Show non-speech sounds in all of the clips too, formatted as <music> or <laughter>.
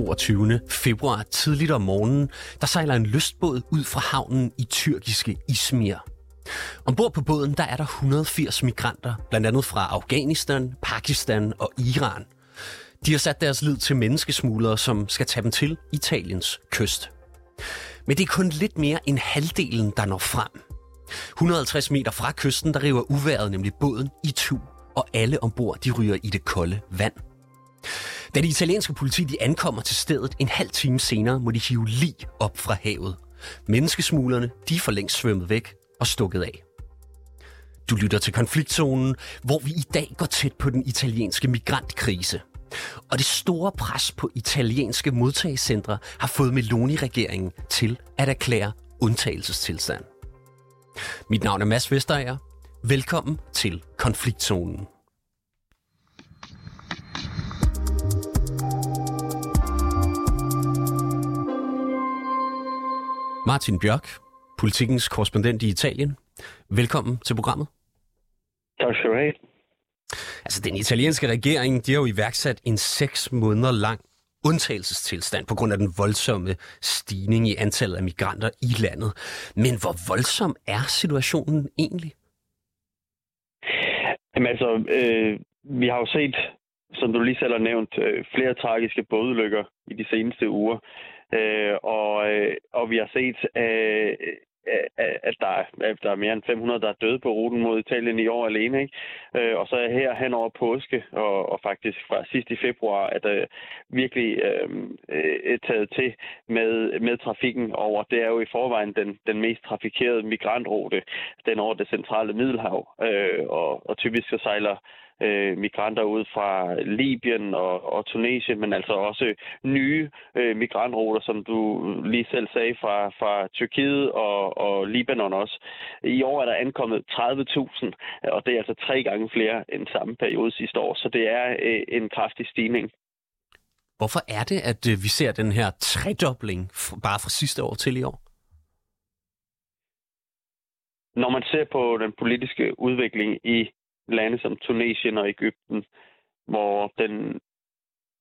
22. februar tidligt om morgenen, der sejler en lystbåd ud fra havnen i tyrkiske Izmir. Ombord på båden der er der 180 migranter, blandt andet fra Afghanistan, Pakistan og Iran. De har sat deres lid til menneskesmuglere, som skal tage dem til Italiens kyst. Men det er kun lidt mere end halvdelen, der når frem. 150 meter fra kysten, der river uværet nemlig båden i tu, og alle ombord de ryger i det kolde vand. Da det italienske politi de ankommer til stedet en halv time senere, må de hive lig op fra havet. Menneskesmuglerne de er for længst svømmet væk og stukket af. Du lytter til konfliktzonen, hvor vi i dag går tæt på den italienske migrantkrise. Og det store pres på italienske modtagscentre har fået Meloni-regeringen til at erklære undtagelsestilstand. Mit navn er Mads Vesterager. Velkommen til Konfliktzonen. Martin Bjørk, politikens korrespondent i Italien. Velkommen til programmet. Tak skal du have. Altså, den italienske regering, de har jo iværksat en seks måneder lang undtagelsestilstand på grund af den voldsomme stigning i antallet af migranter i landet. Men hvor voldsom er situationen egentlig? Jamen altså, øh, vi har jo set, som du lige selv har nævnt, øh, flere tragiske bådulykker i de seneste uger. Øh, og, øh, og vi har set, øh, øh, øh, at der, er, at der er mere end 500, der er døde på ruten mod Italien i år alene. Ikke? Øh, og så er her hen over påske, og, og faktisk fra sidst i februar, at der virkelig øhm, øh, taget til med, med trafikken over. Det er jo i forvejen den, den mest trafikerede migrantrute, den over det centrale Middelhav. Øh, og, og typisk så sejler øh, migranter ud fra Libyen og, og Tunesien, men altså også nye øh, migrantruter, som du lige selv sagde, fra, fra Tyrkiet og, og Libanon også. I år er der ankommet 30.000, og det er altså tre gange flere end samme periode sidste år, så det er øh, en kraftig stigning. Hvorfor er det, at øh, vi ser den her tredobling bare fra sidste år til i år? Når man ser på den politiske udvikling i lande som Tunesien og Ægypten, hvor den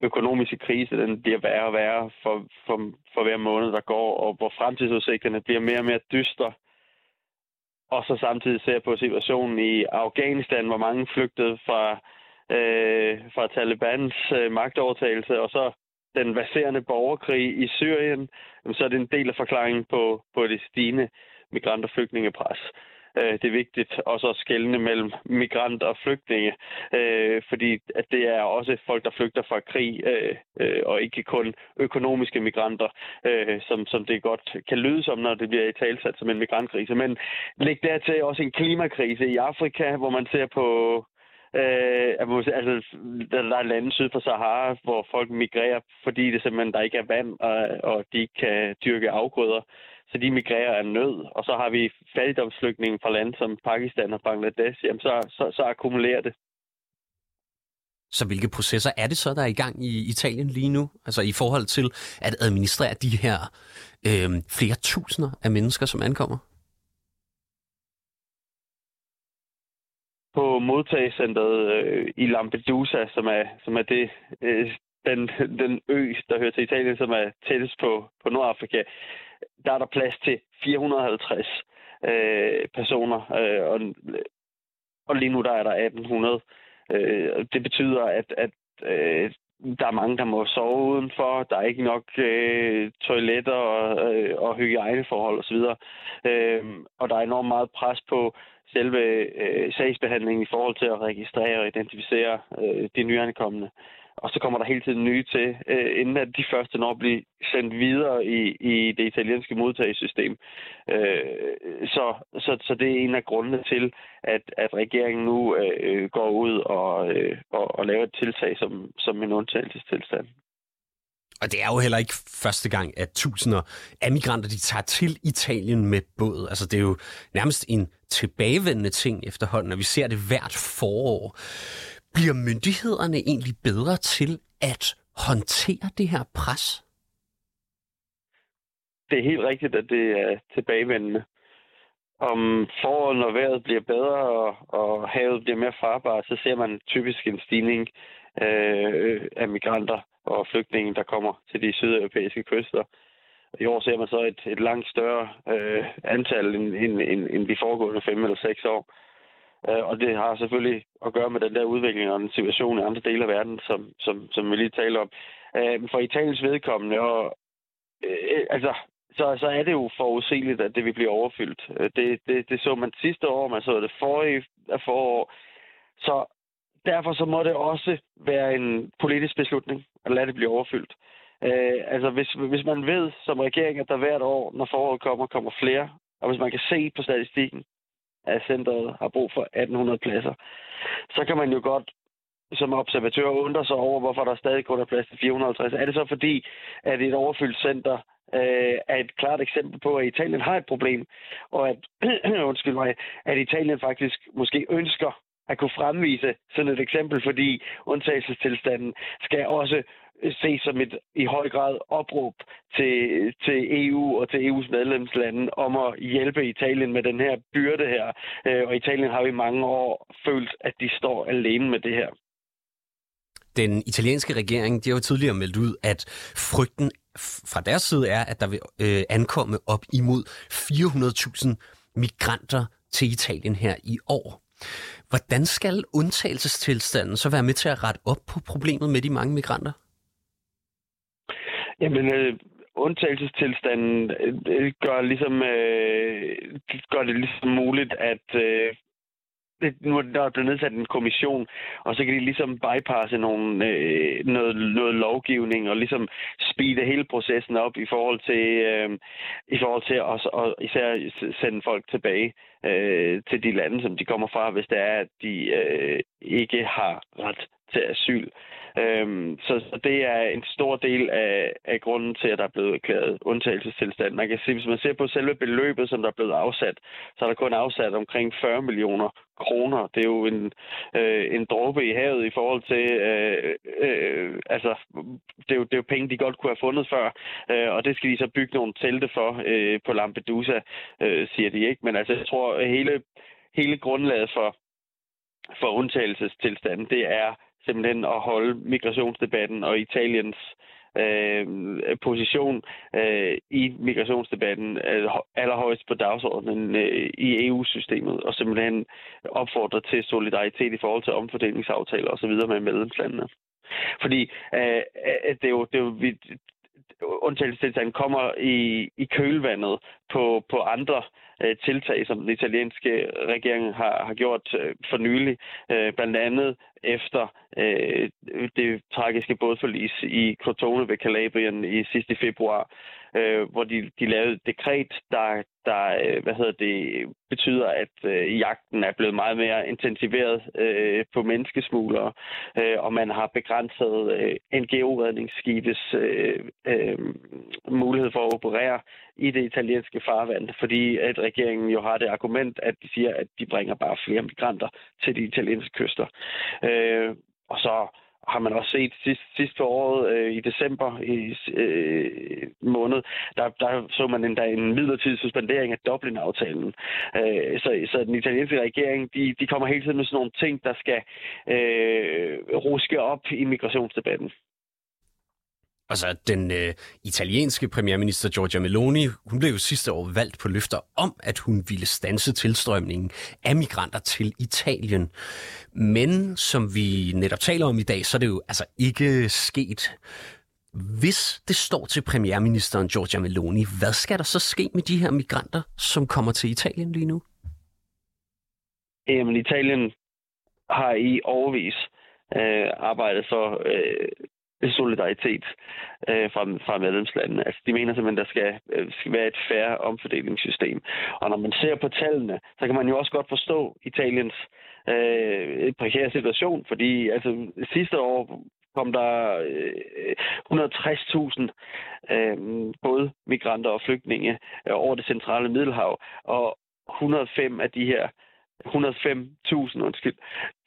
økonomiske krise den bliver værre og værre for, for, for hver måned, der går, og hvor fremtidsudsigterne bliver mere og mere dystre. Og så samtidig ser på situationen i Afghanistan, hvor mange flygtede fra, øh, fra Talibans øh, magtovertagelse, og så den baserende borgerkrig i Syrien, så er det en del af forklaringen på, på det stigende migrant- og flygtningepres øh, det er vigtigt også at skelne mellem migranter og flygtninge, øh, fordi at det er også folk, der flygter fra krig, øh, øh, og ikke kun økonomiske migranter, øh, som, som det godt kan lyde som, når det bliver i talsat som en migrantkrise. Men læg dertil også en klimakrise i Afrika, hvor man ser på Øh, altså, der er lande syd for Sahara, hvor folk migrerer, fordi det simpelthen der ikke er vand, og, og de ikke kan dyrke afgrøder så de migrerer af nød. Og så har vi fattigdomsflygtninge fra lande som Pakistan og Bangladesh, jamen så, så, så akkumulerer det. Så hvilke processer er det så, der er i gang i Italien lige nu? Altså i forhold til at administrere de her øh, flere tusinder af mennesker, som ankommer? På modtagscenteret øh, i Lampedusa, som er, som er det, øh, den, den ø, der hører til Italien, som er tættest på, på Nordafrika, der er der plads til 450 øh, personer, øh, og, og lige nu der er der 1800. Øh, det betyder, at, at øh, der er mange, der må sove udenfor. Der er ikke nok øh, toiletter og, øh, og hygiejneforhold osv. Øh, og der er enormt meget pres på selve øh, sagsbehandlingen i forhold til at registrere og identificere øh, de nyankomne og så kommer der hele tiden nye til, øh, inden at de første når at blive sendt videre i, i det italienske modtagelsessystem. Øh, så, så, så det er en af grundene til, at, at regeringen nu øh, går ud og, øh, og, og laver et tiltag som, som en undtagelsestilstand. Og det er jo heller ikke første gang, at tusinder af migranter de tager til Italien med båd. Altså det er jo nærmest en tilbagevendende ting efterhånden, og vi ser det hvert forår. Bliver myndighederne egentlig bedre til at håndtere det her pres? Det er helt rigtigt, at det er tilbagevendende. Om foråret, når vejret bliver bedre og, og havet bliver mere farbart, så ser man typisk en stigning øh, af migranter. og flygtninge, der kommer til de sydeuropæiske kyster. I år ser man så et, et langt større øh, antal end, end, end, end de foregående fem eller seks år. Øh, og det har selvfølgelig at gøre med den der udvikling og den situation i andre dele af verden, som, som, som vi lige taler om. Øh, for Italiens vedkommende, og, øh, altså, så, så er det jo forudsigeligt, at det vil blive overfyldt. Øh, det, det, det så man sidste år, man så det forrige øh, forår. Så derfor så må det også være en politisk beslutning at lade det blive overfyldt. Øh, altså hvis, hvis man ved som regering, at der hvert år, når foråret kommer, kommer flere, og hvis man kan se på statistikken, at centret har brug for 1800 pladser, så kan man jo godt som observatør undre sig over, hvorfor der stadig kun er plads til 450. Er det så fordi, at et overfyldt center øh, er et klart eksempel på, at Italien har et problem, og at, <clears throat> undskyld mig, at Italien faktisk måske ønsker at kunne fremvise sådan et eksempel, fordi undtagelsestilstanden skal også ses som et i høj grad opråb til, til EU og til EU's medlemslande om at hjælpe Italien med den her byrde her. Øh, og Italien har jo i mange år følt, at de står alene med det her. Den italienske regering de har jo tidligere meldt ud, at frygten fra deres side er, at der vil øh, ankomme op imod 400.000 migranter til Italien her i år. Hvordan skal undtagelsestilstanden så være med til at rette op på problemet med de mange migranter? Jamen, øh, undtagelsestilstanden øh, øh, gør, ligesom, øh, gør det ligesom muligt, at øh, nu er der blevet nedsat en kommission, og så kan de ligesom bypasse nogle, øh, noget, noget lovgivning og ligesom speede hele processen op i forhold til, øh, i forhold til os, og især sende folk tilbage øh, til de lande, som de kommer fra, hvis det er, at de øh, ikke har ret til asyl. Øhm, så, så det er en stor del af, af grunden til, at der er blevet erklæret undtagelsestilstand. Man kan se, hvis man ser på selve beløbet, som der er blevet afsat, så er der kun afsat omkring 40 millioner kroner. Det er jo en, øh, en dråbe i havet i forhold til, øh, øh, altså, det er, jo, det er jo penge, de godt kunne have fundet før, øh, og det skal de så bygge nogle telte for øh, på Lampedusa, øh, siger de ikke. Men altså, jeg tror, hele, hele grundlaget for, for undtagelsestilstanden, det er simpelthen at holde migrationsdebatten og Italiens øh, position øh, i migrationsdebatten øh, allerhøjst på dagsordenen øh, i EU-systemet, og simpelthen opfordre til solidaritet i forhold til omfordelingsaftaler osv. med medlemslandene. Fordi øh, øh, det er jo, det er jo vi, undtagelsestilstanden kommer i, i kølvandet på, på andre øh, tiltag, som den italienske regering har, har gjort øh, for nylig. Øh, blandt andet efter øh, det tragiske bådforlis i Crotone ved Calabrien i sidste februar, øh, hvor de, de lavede et dekret, der, der øh, hvad hedder det, betyder, at øh, jagten er blevet meget mere intensiveret øh, på menneskesmuglere, øh, og man har begrænset øh, NGO-redningsskibes øh, øh, mulighed for at operere i det italienske farvand, fordi at regeringen jo har det argument, at de siger, at de bringer bare flere migranter til de italienske kyster. Øh, og så har man også set sidst, sidst på året øh, i december i øh, måned, der, der så man endda en midlertidig suspendering af Dublin-aftalen. Øh, så, så den italienske regering, de, de kommer hele tiden med sådan nogle ting, der skal øh, ruske op i migrationsdebatten. Altså, den øh, italienske premierminister Giorgia Meloni, hun blev jo sidste år valgt på løfter om, at hun ville stanse tilstrømningen af migranter til Italien. Men som vi netop taler om i dag, så er det jo altså ikke sket. Hvis det står til premierministeren Giorgia Meloni, hvad skal der så ske med de her migranter, som kommer til Italien lige nu? Jamen, Italien har i overvis øh, arbejdet for øh, solidaritet øh, fra, fra medlemslandene. Altså, de mener simpelthen, at der skal, øh, skal være et færre omfordelingssystem. Og når man ser på tallene, så kan man jo også godt forstå Italiens øh, prekære situation, fordi altså, sidste år kom der øh, 160.000 øh, både migranter og flygtninge øh, over det centrale Middelhav, og 105 af de her 105.000, undskyld,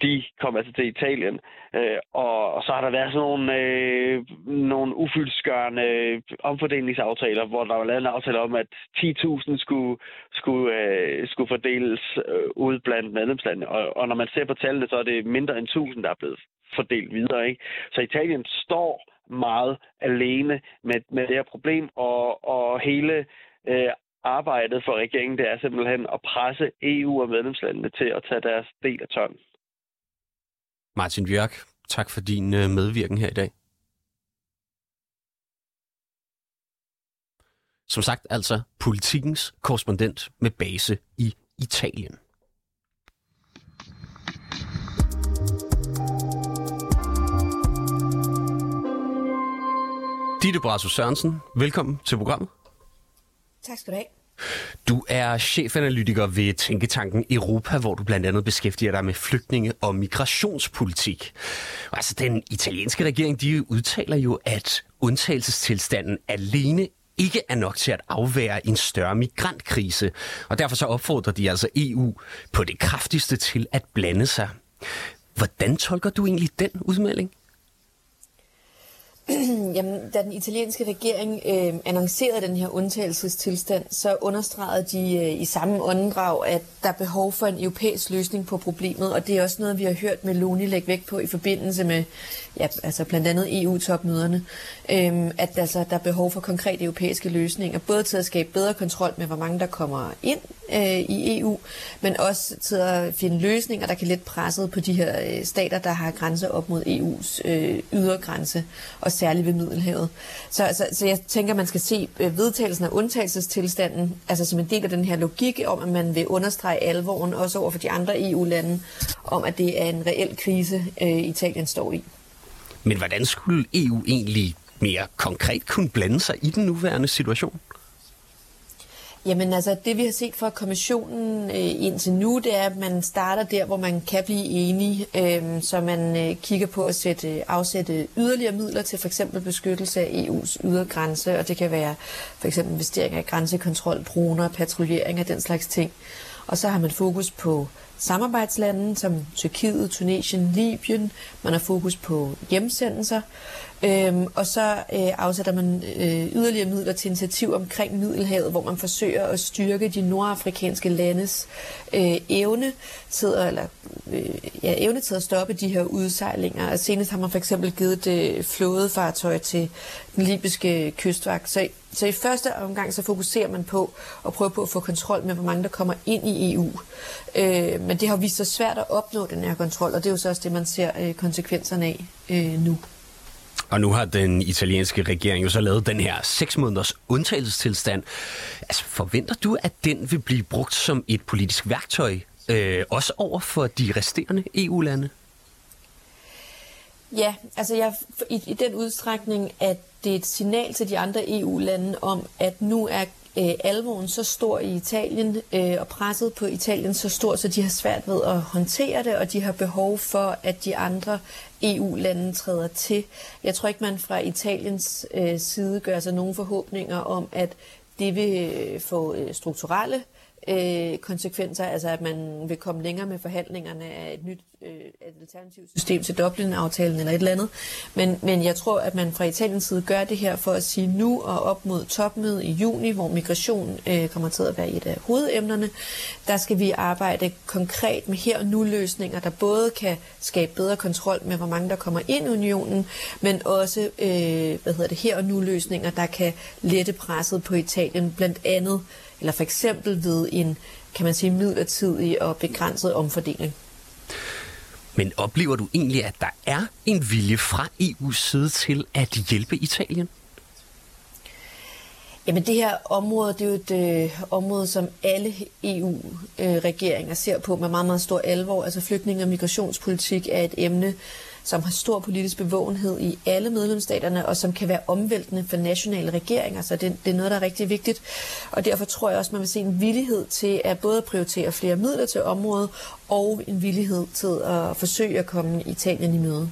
de kom altså til Italien. Øh, og, så har der været sådan nogle, øh, nogle ufyldsgørende omfordelingsaftaler, hvor der var lavet en aftale om, at 10.000 skulle, skulle, øh, skulle fordeles øh, ud blandt medlemslandene. Og, og når man ser på tallene, så er det mindre end 1.000, der er blevet fordelt videre. Ikke? Så Italien står meget alene med, med det her problem, og, og hele øh, arbejdet for regeringen, det er simpelthen at presse EU og medlemslandene til at tage deres del af tørn. Martin Bjørk, tak for din øh, medvirken her i dag. Som sagt altså politikens korrespondent med base i Italien. Ditte Brasso Sørensen, velkommen til programmet. Tak skal du have. Du er chefanalytiker ved Tænketanken Europa, hvor du blandt andet beskæftiger dig med flygtninge- og migrationspolitik. Altså, den italienske regering, de udtaler jo, at undtagelsestilstanden alene ikke er nok til at afvære en større migrantkrise. Og derfor så opfordrer de altså EU på det kraftigste til at blande sig. Hvordan tolker du egentlig den udmelding? <clears throat> Jamen, da den italienske regering øh, annoncerede den her undtagelsestilstand, så understregede de øh, i samme åndedrag, at der er behov for en europæisk løsning på problemet, og det er også noget, vi har hørt Meloni lægge vægt på i forbindelse med ja, altså blandt andet EU-topmøderne, øhm, at altså, der er behov for konkrete europæiske løsninger, både til at skabe bedre kontrol med, hvor mange der kommer ind øh, i EU, men også til at finde løsninger, der kan let presset på de her øh, stater, der har grænser op mod EU's øh, ydergrænse, og særligt ved Middelhavet. Så, så, så jeg tænker, man skal se øh, vedtagelsen af undtagelsestilstanden, altså som en del af den her logik om, at man vil understrege alvoren også over for de andre EU-lande, om at det er en reel krise, øh, Italien står i. Men hvordan skulle EU egentlig mere konkret kunne blande sig i den nuværende situation? Jamen altså, det vi har set fra kommissionen øh, indtil nu, det er, at man starter der, hvor man kan blive enige, øh, så man øh, kigger på at sætte, øh, afsætte yderligere midler til for eksempel beskyttelse af EU's ydergrænse, og det kan være for eksempel investeringer i grænsekontrol, droner, patruljering og den slags ting. Og så har man fokus på samarbejdslande som Tyrkiet, Tunesien, Libyen. Man har fokus på hjemsendelser. Øhm, og så øh, afsætter man øh, yderligere midler til initiativ omkring Middelhavet, hvor man forsøger at styrke de nordafrikanske landes øh, evne til, eller, øh, ja, evne til at stoppe de her udsejlinger. Og senest har man for eksempel givet et øh, flådefartøj til den libyske kystvagt. Så, så i første omgang så fokuserer man på at prøve på at få kontrol med, hvor mange der kommer ind i EU. Øh, men det har vist sig svært at opnå den her kontrol, og det er jo så også det, man ser øh, konsekvenserne af øh, nu. Og nu har den italienske regering jo så lavet den her seks måneders undtagelsestilstand. Altså, forventer du, at den vil blive brugt som et politisk værktøj, øh, også over for de resterende EU-lande? Ja, altså jeg, i, i den udstrækning, at det er et signal til de andre EU-lande om, at nu er øh, alvoren så stor i Italien, øh, og presset på Italien så stort, så de har svært ved at håndtere det, og de har behov for, at de andre EU-lande træder til. Jeg tror ikke, man fra Italiens øh, side gør sig nogen forhåbninger om, at det vil øh, få øh, strukturelle øh, konsekvenser, altså at man vil komme længere med forhandlingerne af et nyt øh, et alternativt system til Dublin-aftalen eller et eller andet. Men, men jeg tror, at man fra Italiens side gør det her for at sige nu og op mod topmødet i juni, hvor migration øh, kommer til at være et af hovedemnerne, der skal vi arbejde konkret med her og nu løsninger, der både kan skabe bedre kontrol med, hvor mange der kommer ind i unionen, men også øh, hvad hedder det, her og nu løsninger, der kan lette presset på Italien, blandt andet eller for eksempel ved en, kan man sige, midlertidig og begrænset omfordeling. Men oplever du egentlig, at der er en vilje fra EU's side til at hjælpe Italien? Jamen det her område, det er jo et øh, område, som alle EU-regeringer øh, ser på med meget, meget stor alvor. Altså flygtninge- og migrationspolitik er et emne, som har stor politisk bevågenhed i alle medlemsstaterne, og som kan være omvæltende for nationale regeringer. Så det, det er noget, der er rigtig vigtigt. Og derfor tror jeg også, man vil se en villighed til at både prioritere flere midler til området, og en villighed til at forsøge at komme Italien i møde.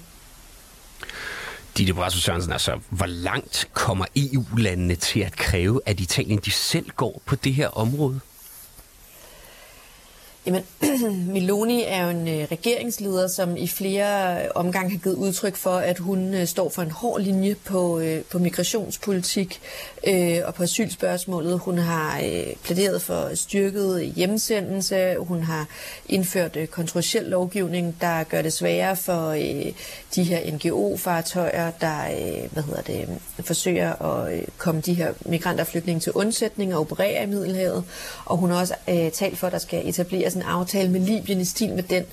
Ditte Brasso Sørensen, altså, hvor langt kommer EU-landene til at kræve, at Italien de selv går på det her område? Jamen, <clears throat> Meloni er jo en øh, regeringsleder, som i flere øh, omgange har givet udtryk for, at hun øh, står for en hård linje på, på migrationspolitik øh, og på asylspørgsmålet. Hun har øh, plæderet for styrket hjemsendelse. Hun har indført øh, kontroversiel lovgivning, der gør det sværere for øh, de her NGO-fartøjer, der øh, hvad hedder det, forsøger at øh, komme de her migranter og flygtninge til undsætning og operere i Middelhavet. Og hun har også øh, talt for, at der skal etableres en aftale med Libyen i stil med den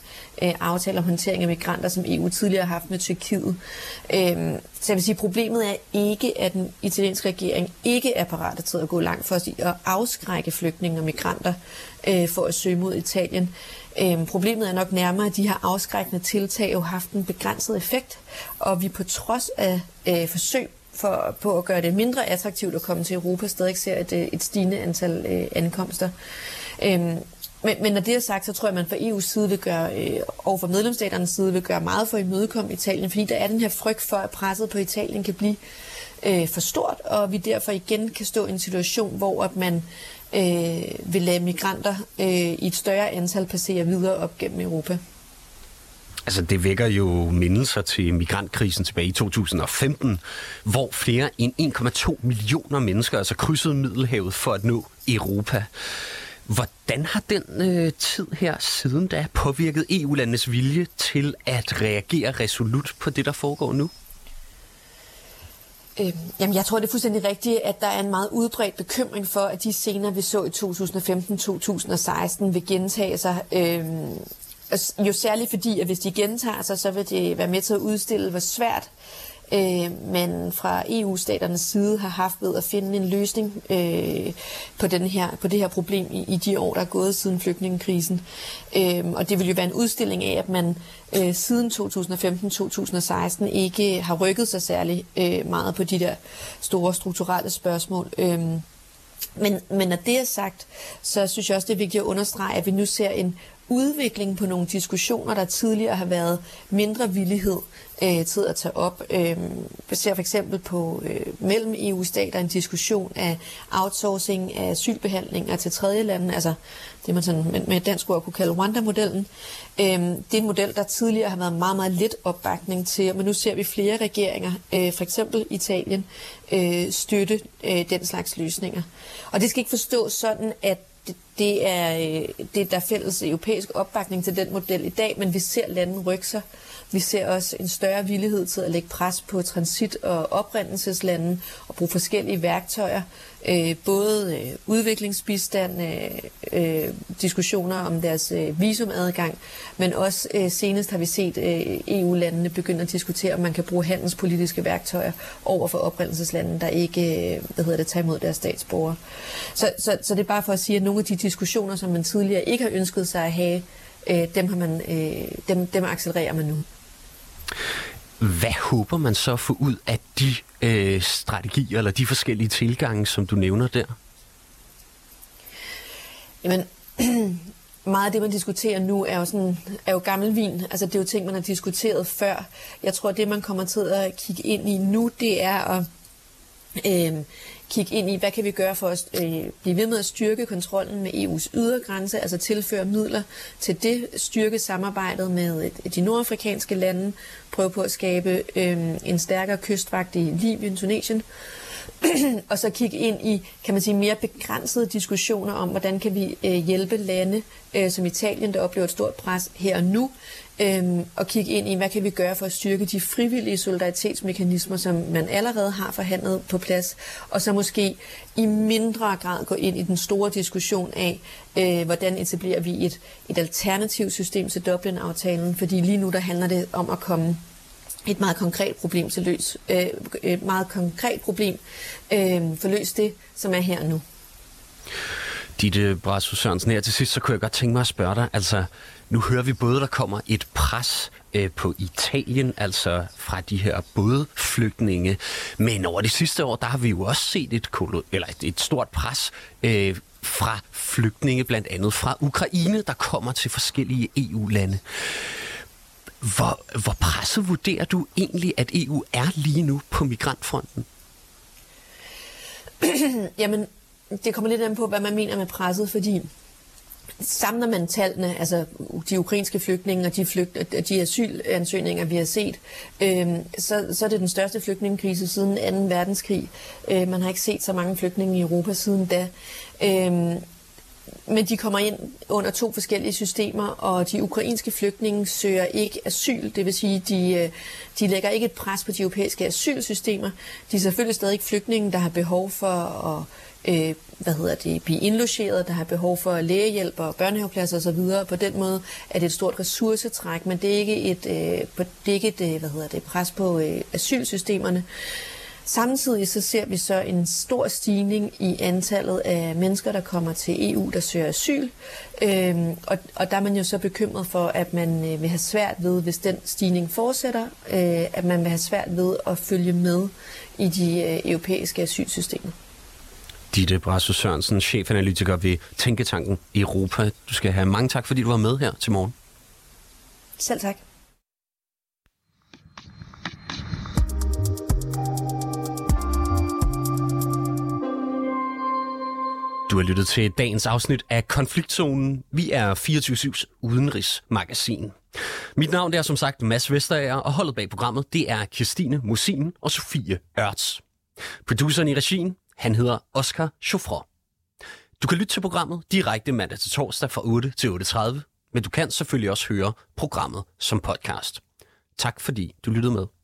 øh, aftale om håndtering af migranter, som EU tidligere har haft med Tyrkiet. Øh, så jeg vil sige, problemet er ikke, at den italienske regering ikke er parat til at gå langt for at afskrække flygtninge og migranter øh, for at søge mod Italien. Øhm, problemet er nok nærmere, at de her afskrækkende tiltag jo har haft en begrænset effekt, og vi på trods af øh, forsøg for, på at gøre det mindre attraktivt at komme til Europa, stadig ser et, øh, et stigende antal øh, ankomster. Øhm, men, men når det er sagt, så tror jeg, at man fra EU's side vil gøre, øh, og fra medlemsstaternes side vil gøre meget for at imødekomme Italien, fordi der er den her frygt for, at presset på Italien kan blive øh, for stort, og vi derfor igen kan stå i en situation, hvor at man øh, vil lade migranter øh, i et større antal passere videre op gennem Europa. Altså, det vækker jo mindelser til migrantkrisen tilbage i 2015, hvor flere end 1,2 millioner mennesker altså krydsede Middelhavet for at nå Europa. Hvordan har den øh, tid her siden da påvirket EU-landenes vilje til at reagere resolut på det, der foregår nu? Øh, jamen, jeg tror, det er fuldstændig rigtigt, at der er en meget udbredt bekymring for, at de scener, vi så i 2015-2016, vil gentage sig. Øh, jo særligt fordi, at hvis de gentager sig, så vil det være med til at udstille, hvor svært øh, man fra EU-staternes side har haft ved at finde en løsning øh, på, den her, på det her problem i, i de år, der er gået siden flygtningekrisen. Øh, og det vil jo være en udstilling af, at man øh, siden 2015-2016 ikke har rykket sig særlig øh, meget på de der store strukturelle spørgsmål. Øh, men, men når det er sagt, så synes jeg også, det er vigtigt at understrege, at vi nu ser en udvikling på nogle diskussioner, der tidligere har været mindre villighed øh, til at tage op. Øh, vi ser for eksempel på øh, mellem EU-stater en diskussion af outsourcing af asylbehandlinger til tredje lande, altså det man sådan med, med et dansk ord kunne kalde Rwanda-modellen. Øh, det er en model, der tidligere har været meget, meget lidt opbakning til, men nu ser vi flere regeringer, øh, for eksempel Italien, øh, støtte øh, den slags løsninger. Og det skal ikke forstås sådan, at det er, øh, det det, der fælles europæisk opbakning til den model i dag, men vi ser lande rykke sig. Vi ser også en større villighed til at lægge pres på transit- og oprindelseslande og bruge forskellige værktøjer. Øh, både øh, udviklingsbistand, øh, øh diskussioner om deres øh, visumadgang, men også senest har vi set EU-landene begynde at diskutere, om man kan bruge handelspolitiske værktøjer over for oprindelseslande, der ikke hvad hedder det, tager imod deres statsborgere. Så, så, så det er bare for at sige, at nogle af de diskussioner, som man tidligere ikke har ønsket sig at have, dem, har man, dem, dem accelererer man nu. Hvad håber man så at få ud af de øh, strategier eller de forskellige tilgange, som du nævner der? Jamen, <clears throat> meget af det, man diskuterer nu, er jo, sådan, er jo gammel vin. Altså, det er jo ting, man har diskuteret før. Jeg tror, det, man kommer til at kigge ind i nu, det er at øh, kigge ind i, hvad kan vi gøre for at øh, blive ved med at styrke kontrollen med EU's ydergrænse, altså tilføre midler til det, styrke samarbejdet med øh, de nordafrikanske lande, prøve på at skabe øh, en stærkere kystvagt i Libyen, Tunesien, <clears throat> og så kigge ind i, kan man sige, mere begrænsede diskussioner om, hvordan kan vi øh, hjælpe lande øh, som Italien, der oplever et stort pres her og nu, øhm, og kigge ind i, hvad kan vi gøre for at styrke de frivillige solidaritetsmekanismer, som man allerede har forhandlet på plads, og så måske i mindre grad gå ind i den store diskussion af, øh, hvordan etablerer vi et, et alternativt system til Dublin-aftalen, fordi lige nu der handler det om at komme et meget konkret problem til løs, øh, et meget konkret problem øh, for løs det, som er her nu. Ditte Brassus Sørensen, her til sidst, så kunne jeg godt tænke mig at spørge dig, altså nu hører vi både, der kommer et pres øh, på Italien, altså fra de her bådflygtninge, men over de sidste år, der har vi jo også set et, eller et, et stort pres øh, fra flygtninge, blandt andet fra Ukraine, der kommer til forskellige EU-lande. Hvor, hvor presset vurderer du egentlig, at EU er lige nu på migrantfronten? <clears throat> Jamen, det kommer lidt an på, hvad man mener med presset, fordi samler man tallene, altså de ukrainske flygtninge og de, flygt, de asylansøgninger, vi har set, øh, så, så er det den største flygtningekrise siden 2. verdenskrig. Øh, man har ikke set så mange flygtninge i Europa siden da. Øh, men de kommer ind under to forskellige systemer, og de ukrainske flygtninge søger ikke asyl, det vil sige, de, øh, de lægger ikke et pres på de europæiske asylsystemer. De er selvfølgelig stadig flygtninge, der har behov for at øh, hvad hedder det, blive indlogeret, der har behov for lægehjælp og børnehavepladser osv. På den måde er det et stort ressourcetræk, men det er ikke et, øh, det er ikke et øh, hvad hedder det, pres på øh, asylsystemerne. Samtidig så ser vi så en stor stigning i antallet af mennesker, der kommer til EU, der søger asyl. Øhm, og, og der er man jo så bekymret for, at man øh, vil have svært ved, hvis den stigning fortsætter, øh, at man vil have svært ved at følge med i de øh, europæiske asylsystemer. Ditte Brasso Sørensen, chefanalytiker ved Tænketanken Europa. Du skal have mange tak, fordi du var med her til morgen. Selv tak. Du har lyttet til dagens afsnit af Konfliktzonen. Vi er 24-7's udenrigsmagasin. Mit navn er som sagt Mads Vesterager, og holdet bag programmet det er Christine Musin og Sofie Ørts. Produceren i regien, han hedder Oscar Chauffre. Du kan lytte til programmet direkte mandag til torsdag fra 8 til 8.30, men du kan selvfølgelig også høre programmet som podcast. Tak fordi du lyttede med.